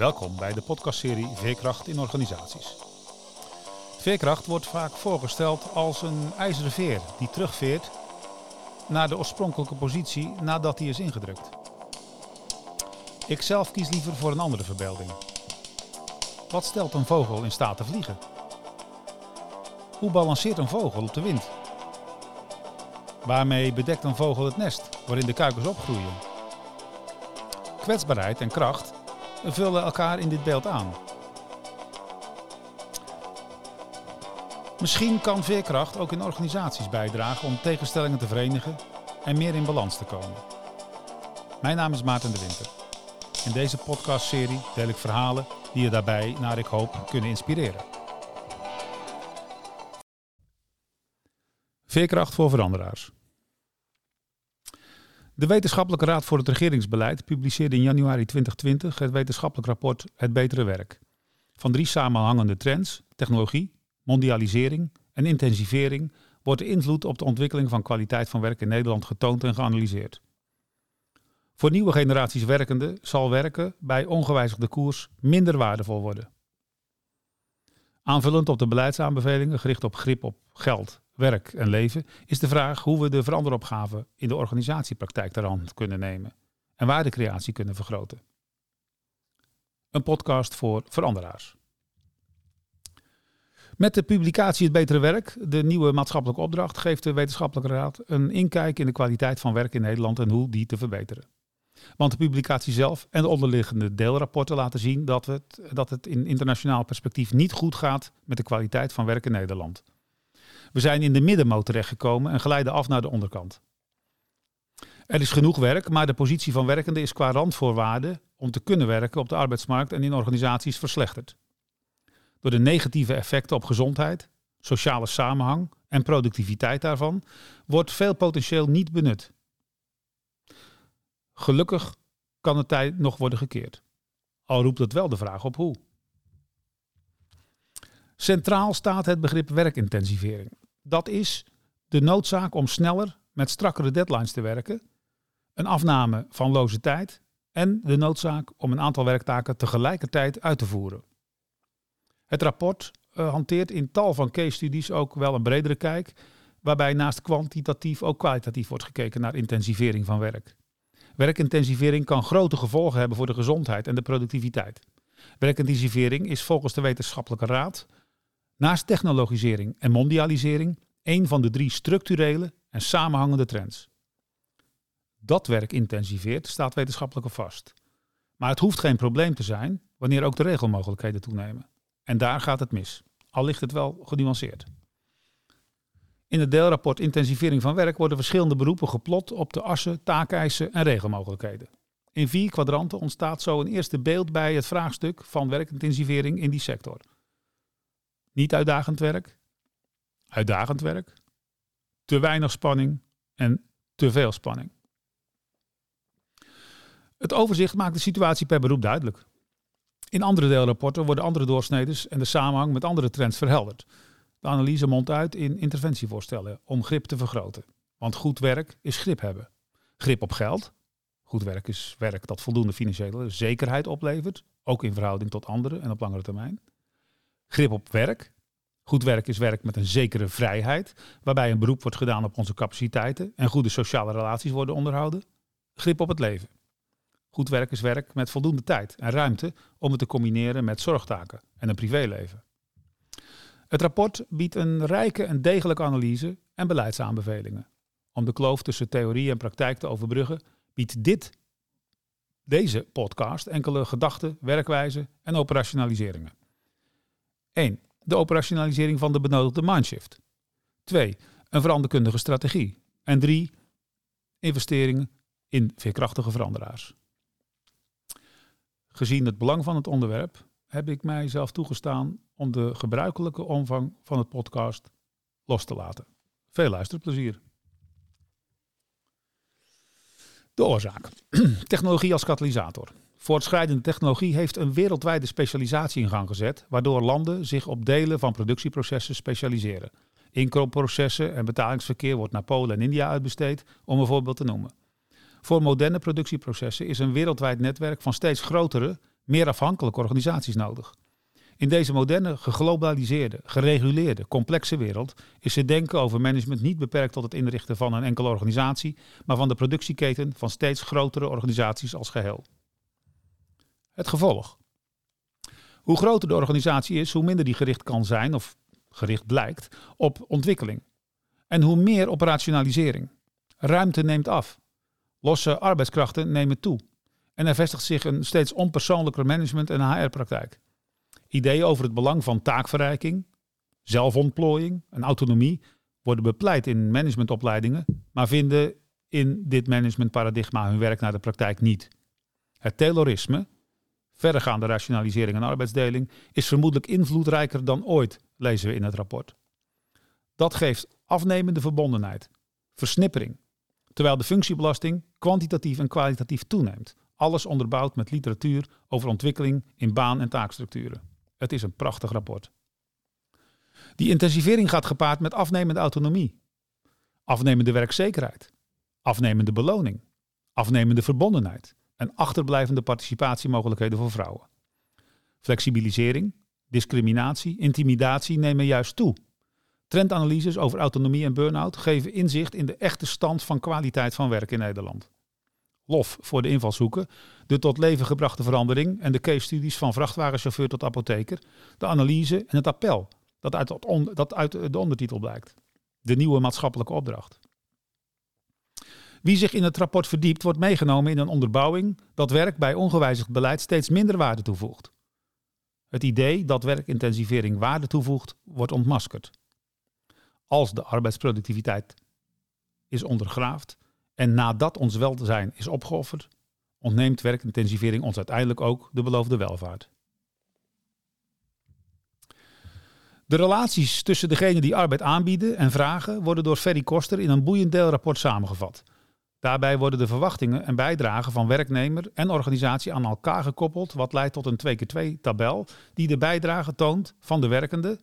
Welkom bij de podcastserie Veerkracht in organisaties. Veerkracht wordt vaak voorgesteld als een ijzeren veer die terugveert naar de oorspronkelijke positie nadat die is ingedrukt. Ik zelf kies liever voor een andere verbeelding. Wat stelt een vogel in staat te vliegen? Hoe balanceert een vogel op de wind? Waarmee bedekt een vogel het nest waarin de kuikens opgroeien? Kwetsbaarheid en kracht vullen elkaar in dit beeld aan. Misschien kan veerkracht ook in organisaties bijdragen om tegenstellingen te verenigen en meer in balans te komen. Mijn naam is Maarten de Winter. In deze podcastserie deel ik verhalen die je daarbij, naar ik hoop, kunnen inspireren. Veerkracht voor veranderaars. De Wetenschappelijke Raad voor het Regeringsbeleid publiceerde in januari 2020 het wetenschappelijk rapport Het Betere Werk. Van drie samenhangende trends, technologie, mondialisering en intensivering, wordt de invloed op de ontwikkeling van kwaliteit van werk in Nederland getoond en geanalyseerd. Voor nieuwe generaties werkenden zal werken bij ongewijzigde koers minder waardevol worden. Aanvullend op de beleidsaanbevelingen gericht op grip op geld, werk en leven, is de vraag hoe we de veranderopgave in de organisatiepraktijk ter kunnen nemen en waardecreatie kunnen vergroten. Een podcast voor veranderaars. Met de publicatie Het Betere Werk, de nieuwe maatschappelijke opdracht, geeft de Wetenschappelijke Raad een inkijk in de kwaliteit van werk in Nederland en hoe die te verbeteren. Want de publicatie zelf en de onderliggende deelrapporten laten zien dat het, dat het in internationaal perspectief niet goed gaat met de kwaliteit van werk in Nederland. We zijn in de middenmoot terechtgekomen en glijden af naar de onderkant. Er is genoeg werk, maar de positie van werkenden is qua randvoorwaarden om te kunnen werken op de arbeidsmarkt en in organisaties verslechterd. Door de negatieve effecten op gezondheid, sociale samenhang en productiviteit daarvan wordt veel potentieel niet benut. Gelukkig kan de tijd nog worden gekeerd. Al roept het wel de vraag op hoe. Centraal staat het begrip werkintensivering. Dat is de noodzaak om sneller met strakkere deadlines te werken, een afname van loze tijd en de noodzaak om een aantal werktaken tegelijkertijd uit te voeren. Het rapport uh, hanteert in tal van case studies ook wel een bredere kijk, waarbij naast kwantitatief ook kwalitatief wordt gekeken naar intensivering van werk. Werkintensivering kan grote gevolgen hebben voor de gezondheid en de productiviteit. Werkintensivering is volgens de Wetenschappelijke Raad naast technologisering en mondialisering een van de drie structurele en samenhangende trends. Dat werk intensiveert staat wetenschappelijk vast. Maar het hoeft geen probleem te zijn wanneer ook de regelmogelijkheden toenemen. En daar gaat het mis, al ligt het wel genuanceerd. In het deelrapport Intensivering van werk worden verschillende beroepen geplot op de assen, taakeisen en regelmogelijkheden. In vier kwadranten ontstaat zo een eerste beeld bij het vraagstuk van werkintensivering in die sector. Niet uitdagend werk, uitdagend werk, te weinig spanning en te veel spanning. Het overzicht maakt de situatie per beroep duidelijk. In andere deelrapporten worden andere doorsneders en de samenhang met andere trends verhelderd. De analyse mondt uit in interventievoorstellen om grip te vergroten. Want goed werk is grip hebben. Grip op geld. Goed werk is werk dat voldoende financiële zekerheid oplevert, ook in verhouding tot anderen en op langere termijn. Grip op werk. Goed werk is werk met een zekere vrijheid, waarbij een beroep wordt gedaan op onze capaciteiten en goede sociale relaties worden onderhouden. Grip op het leven. Goed werk is werk met voldoende tijd en ruimte om het te combineren met zorgtaken en een privéleven. Het rapport biedt een rijke en degelijke analyse en beleidsaanbevelingen. Om de kloof tussen theorie en praktijk te overbruggen, biedt dit, deze podcast enkele gedachten, werkwijzen en operationaliseringen. 1. De operationalisering van de benodigde mindshift. 2. Een veranderkundige strategie. En 3. Investeringen in veerkrachtige veranderaars. Gezien het belang van het onderwerp heb ik mijzelf toegestaan om de gebruikelijke omvang van het podcast los te laten. Veel luisterplezier. De oorzaak. Technologie als katalysator. Voortschrijdende technologie heeft een wereldwijde specialisatie in gang gezet, waardoor landen zich op delen van productieprocessen specialiseren. Inkoopprocessen en betalingsverkeer wordt naar Polen en India uitbesteed, om een voorbeeld te noemen. Voor moderne productieprocessen is een wereldwijd netwerk van steeds grotere meer afhankelijke organisaties nodig. In deze moderne, geglobaliseerde, gereguleerde, complexe wereld is het denken over management niet beperkt tot het inrichten van een enkele organisatie, maar van de productieketen van steeds grotere organisaties als geheel. Het gevolg. Hoe groter de organisatie is, hoe minder die gericht kan zijn of gericht blijkt op ontwikkeling. En hoe meer operationalisering. Ruimte neemt af. Losse arbeidskrachten nemen toe. En er vestigt zich een steeds onpersoonlijker management- en HR-praktijk. Ideeën over het belang van taakverrijking, zelfontplooiing en autonomie worden bepleit in managementopleidingen, maar vinden in dit managementparadigma hun werk naar de praktijk niet. Het Taylorisme, verregaande rationalisering en arbeidsdeling, is vermoedelijk invloedrijker dan ooit, lezen we in het rapport. Dat geeft afnemende verbondenheid, versnippering, terwijl de functiebelasting kwantitatief en kwalitatief toeneemt. Alles onderbouwd met literatuur over ontwikkeling in baan- en taakstructuren. Het is een prachtig rapport. Die intensivering gaat gepaard met afnemende autonomie, afnemende werkzekerheid, afnemende beloning, afnemende verbondenheid en achterblijvende participatiemogelijkheden voor vrouwen. Flexibilisering, discriminatie, intimidatie nemen juist toe. Trendanalyses over autonomie en burn-out geven inzicht in de echte stand van kwaliteit van werk in Nederland. Lof voor de invalshoeken, de tot leven gebrachte verandering en de case studies van vrachtwagenchauffeur tot apotheker, de analyse en het appel dat uit, dat uit de ondertitel blijkt. De nieuwe maatschappelijke opdracht. Wie zich in het rapport verdiept, wordt meegenomen in een onderbouwing dat werk bij ongewijzigd beleid steeds minder waarde toevoegt. Het idee dat werkintensivering waarde toevoegt, wordt ontmaskerd. Als de arbeidsproductiviteit is ondergraafd en nadat ons welzijn is opgeofferd, ontneemt werkintensivering ons uiteindelijk ook de beloofde welvaart. De relaties tussen degenen die arbeid aanbieden en vragen worden door Ferry Koster in een boeiend deelrapport samengevat. Daarbij worden de verwachtingen en bijdragen van werknemer en organisatie aan elkaar gekoppeld, wat leidt tot een 2x2 tabel die de bijdrage toont van de werkende,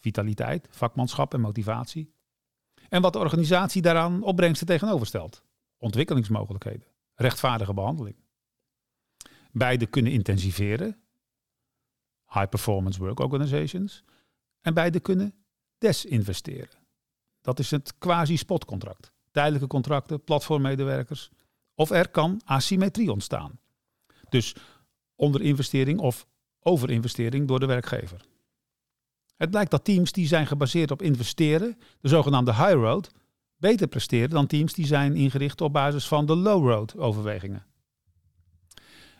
vitaliteit, vakmanschap en motivatie, en wat de organisatie daaraan opbrengsten tegenoverstelt, ontwikkelingsmogelijkheden, rechtvaardige behandeling. Beide kunnen intensiveren, high performance work organizations, en beide kunnen desinvesteren. Dat is het quasi-spotcontract tijdelijke contracten, platformmedewerkers. Of er kan asymmetrie ontstaan. Dus onderinvestering of overinvestering door de werkgever. Het blijkt dat teams die zijn gebaseerd op investeren, de zogenaamde high road, beter presteren dan teams die zijn ingericht op basis van de low road overwegingen.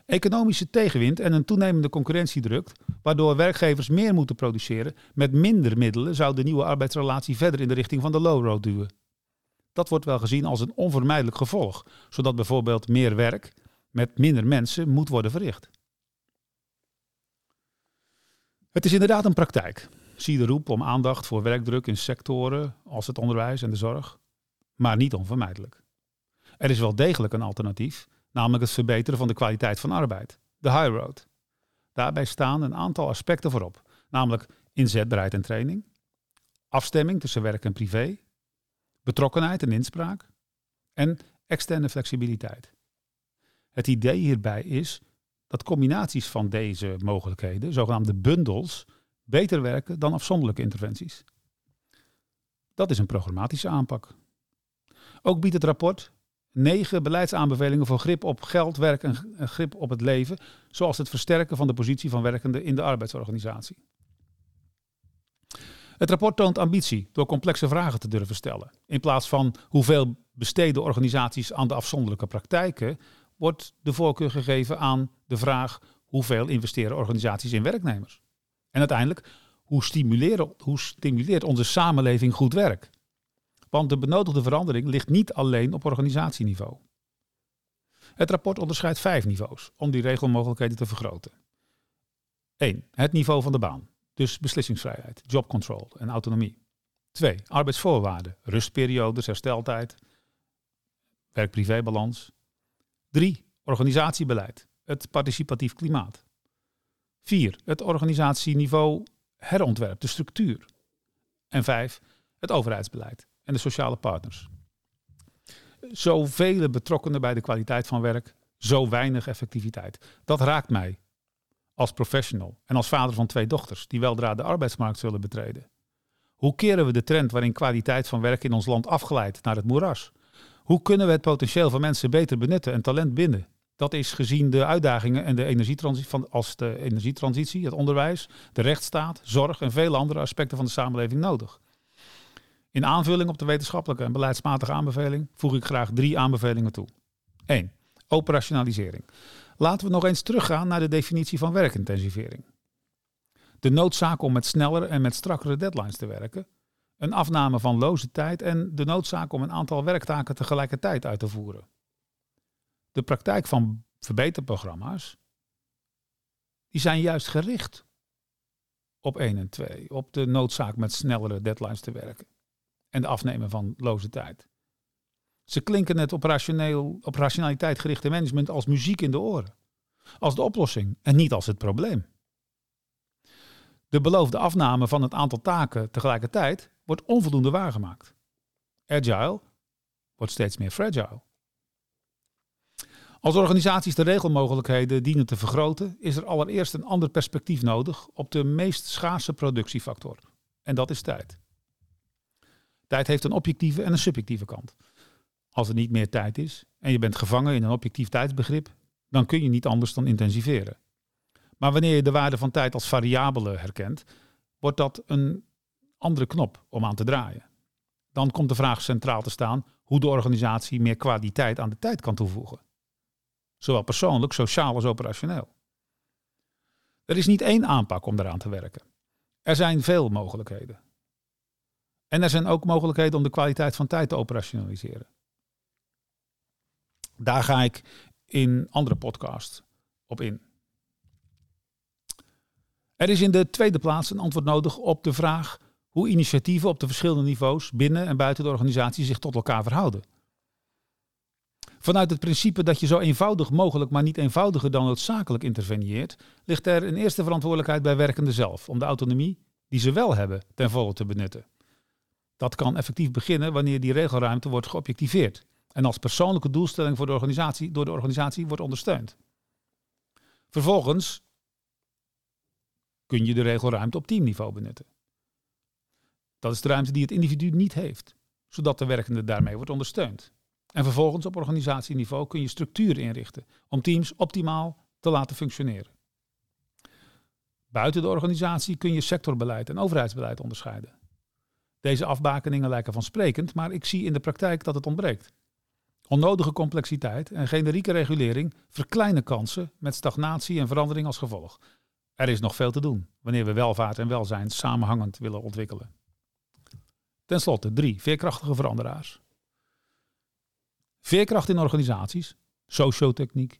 Economische tegenwind en een toenemende concurrentiedruk, waardoor werkgevers meer moeten produceren met minder middelen, zou de nieuwe arbeidsrelatie verder in de richting van de low road duwen. Dat wordt wel gezien als een onvermijdelijk gevolg, zodat bijvoorbeeld meer werk met minder mensen moet worden verricht. Het is inderdaad een praktijk. Zie de roep om aandacht voor werkdruk in sectoren als het onderwijs en de zorg, maar niet onvermijdelijk. Er is wel degelijk een alternatief, namelijk het verbeteren van de kwaliteit van arbeid, de high road. Daarbij staan een aantal aspecten voorop, namelijk inzetbaarheid en training, afstemming tussen werk en privé, betrokkenheid en inspraak en externe flexibiliteit. Het idee hierbij is dat combinaties van deze mogelijkheden, zogenaamde bundels, beter werken dan afzonderlijke interventies. Dat is een programmatische aanpak. Ook biedt het rapport negen beleidsaanbevelingen voor grip op geld, werk en grip op het leven, zoals het versterken van de positie van werkenden in de arbeidsorganisatie. Het rapport toont ambitie door complexe vragen te durven stellen. In plaats van hoeveel besteden organisaties aan de afzonderlijke praktijken, wordt de voorkeur gegeven aan de vraag hoeveel investeren organisaties in werknemers. En uiteindelijk, hoe, hoe stimuleert onze samenleving goed werk? Want de benodigde verandering ligt niet alleen op organisatieniveau. Het rapport onderscheidt vijf niveaus om die regelmogelijkheden te vergroten. 1. Het niveau van de baan. Dus beslissingsvrijheid, jobcontrol en autonomie. Twee, arbeidsvoorwaarden, rustperiodes, hersteltijd, werk-privébalans. Drie, organisatiebeleid, het participatief klimaat. Vier, het organisatieniveau herontwerp, de structuur. En vijf, het overheidsbeleid en de sociale partners. Zoveel betrokkenen bij de kwaliteit van werk, zo weinig effectiviteit. Dat raakt mij als professional en als vader van twee dochters die weldra de arbeidsmarkt zullen betreden? Hoe keren we de trend waarin kwaliteit van werk in ons land afgeleid naar het moeras? Hoe kunnen we het potentieel van mensen beter benutten en talent binden? Dat is gezien de uitdagingen en de energietransitie, van, als de energietransitie, het onderwijs, de rechtsstaat, zorg en vele andere aspecten van de samenleving nodig. In aanvulling op de wetenschappelijke en beleidsmatige aanbeveling voeg ik graag drie aanbevelingen toe. 1. Operationalisering. Laten we nog eens teruggaan naar de definitie van werkintensivering. De noodzaak om met sneller en met strakkere deadlines te werken, een afname van loze tijd en de noodzaak om een aantal werktaken tegelijkertijd uit te voeren. De praktijk van verbeterprogramma's, die zijn juist gericht op 1 en 2, op de noodzaak met snellere deadlines te werken en de afnemen van loze tijd. Ze klinken het operationeel, op rationaliteit gerichte management als muziek in de oren. Als de oplossing en niet als het probleem. De beloofde afname van het aantal taken tegelijkertijd wordt onvoldoende waargemaakt. Agile wordt steeds meer fragile. Als organisaties de regelmogelijkheden dienen te vergroten, is er allereerst een ander perspectief nodig op de meest schaarse productiefactor. En dat is tijd. Tijd heeft een objectieve en een subjectieve kant. Als er niet meer tijd is en je bent gevangen in een objectief tijdsbegrip, dan kun je niet anders dan intensiveren. Maar wanneer je de waarde van tijd als variabele herkent, wordt dat een andere knop om aan te draaien. Dan komt de vraag centraal te staan hoe de organisatie meer kwaliteit aan de tijd kan toevoegen. Zowel persoonlijk, sociaal als operationeel. Er is niet één aanpak om daaraan te werken. Er zijn veel mogelijkheden. En er zijn ook mogelijkheden om de kwaliteit van tijd te operationaliseren. Daar ga ik in andere podcasts op in. Er is in de tweede plaats een antwoord nodig op de vraag hoe initiatieven op de verschillende niveaus binnen en buiten de organisatie zich tot elkaar verhouden. Vanuit het principe dat je zo eenvoudig mogelijk, maar niet eenvoudiger dan noodzakelijk interveneert, ligt er een eerste verantwoordelijkheid bij werkenden zelf om de autonomie die ze wel hebben ten volle te benutten. Dat kan effectief beginnen wanneer die regelruimte wordt geobjectiveerd en als persoonlijke doelstelling voor de organisatie, door de organisatie wordt ondersteund. Vervolgens kun je de regelruimte op teamniveau benutten. Dat is de ruimte die het individu niet heeft, zodat de werkende daarmee wordt ondersteund. En vervolgens op organisatieniveau kun je structuren inrichten om teams optimaal te laten functioneren. Buiten de organisatie kun je sectorbeleid en overheidsbeleid onderscheiden. Deze afbakeningen lijken vansprekend, maar ik zie in de praktijk dat het ontbreekt. Onnodige complexiteit en generieke regulering verkleinen kansen met stagnatie en verandering als gevolg. Er is nog veel te doen wanneer we welvaart en welzijn samenhangend willen ontwikkelen. Ten slotte drie veerkrachtige veranderaars. Veerkracht in organisaties, sociotechniek,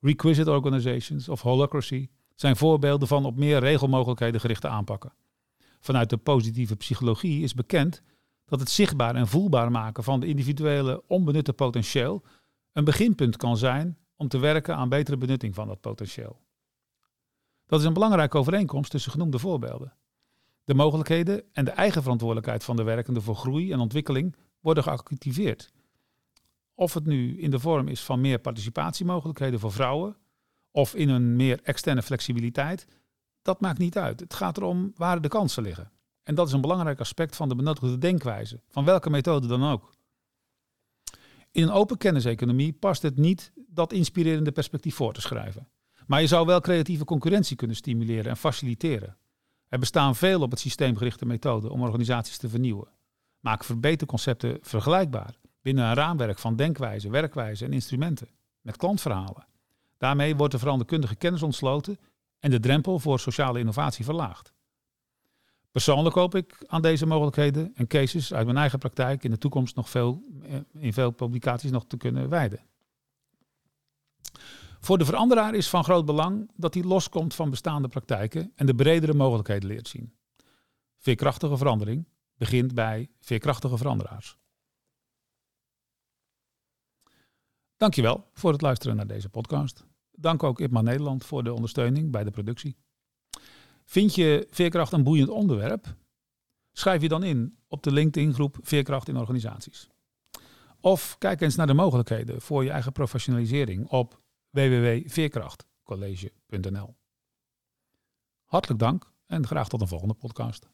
requisite organizations of holacracy zijn voorbeelden van op meer regelmogelijkheden gerichte aanpakken. Vanuit de positieve psychologie is bekend dat het zichtbaar en voelbaar maken van de individuele onbenutte potentieel een beginpunt kan zijn om te werken aan betere benutting van dat potentieel. Dat is een belangrijke overeenkomst tussen genoemde voorbeelden. De mogelijkheden en de eigen verantwoordelijkheid van de werkende voor groei en ontwikkeling worden geactiveerd. Of het nu in de vorm is van meer participatiemogelijkheden voor vrouwen of in een meer externe flexibiliteit, dat maakt niet uit. Het gaat erom waar de kansen liggen. En dat is een belangrijk aspect van de benodigde denkwijze, van welke methode dan ook. In een open kenniseconomie past het niet dat inspirerende perspectief voor te schrijven. Maar je zou wel creatieve concurrentie kunnen stimuleren en faciliteren. Er bestaan veel op het systeemgerichte methoden om organisaties te vernieuwen. Maak verbeterconcepten vergelijkbaar binnen een raamwerk van denkwijze, werkwijze en instrumenten met klantverhalen. Daarmee wordt de veranderkundige kennis ontsloten en de drempel voor sociale innovatie verlaagd. Persoonlijk hoop ik aan deze mogelijkheden en cases uit mijn eigen praktijk in de toekomst nog veel, eh, in veel publicaties nog te kunnen wijden. Voor de veranderaar is van groot belang dat hij loskomt van bestaande praktijken en de bredere mogelijkheden leert zien. Veerkrachtige verandering begint bij veerkrachtige veranderaars. Dankjewel voor het luisteren naar deze podcast. Dank ook IPMA Nederland voor de ondersteuning bij de productie. Vind je veerkracht een boeiend onderwerp? Schrijf je dan in op de LinkedIn-groep Veerkracht in Organisaties. Of kijk eens naar de mogelijkheden voor je eigen professionalisering op www.veerkrachtcollege.nl. Hartelijk dank en graag tot een volgende podcast.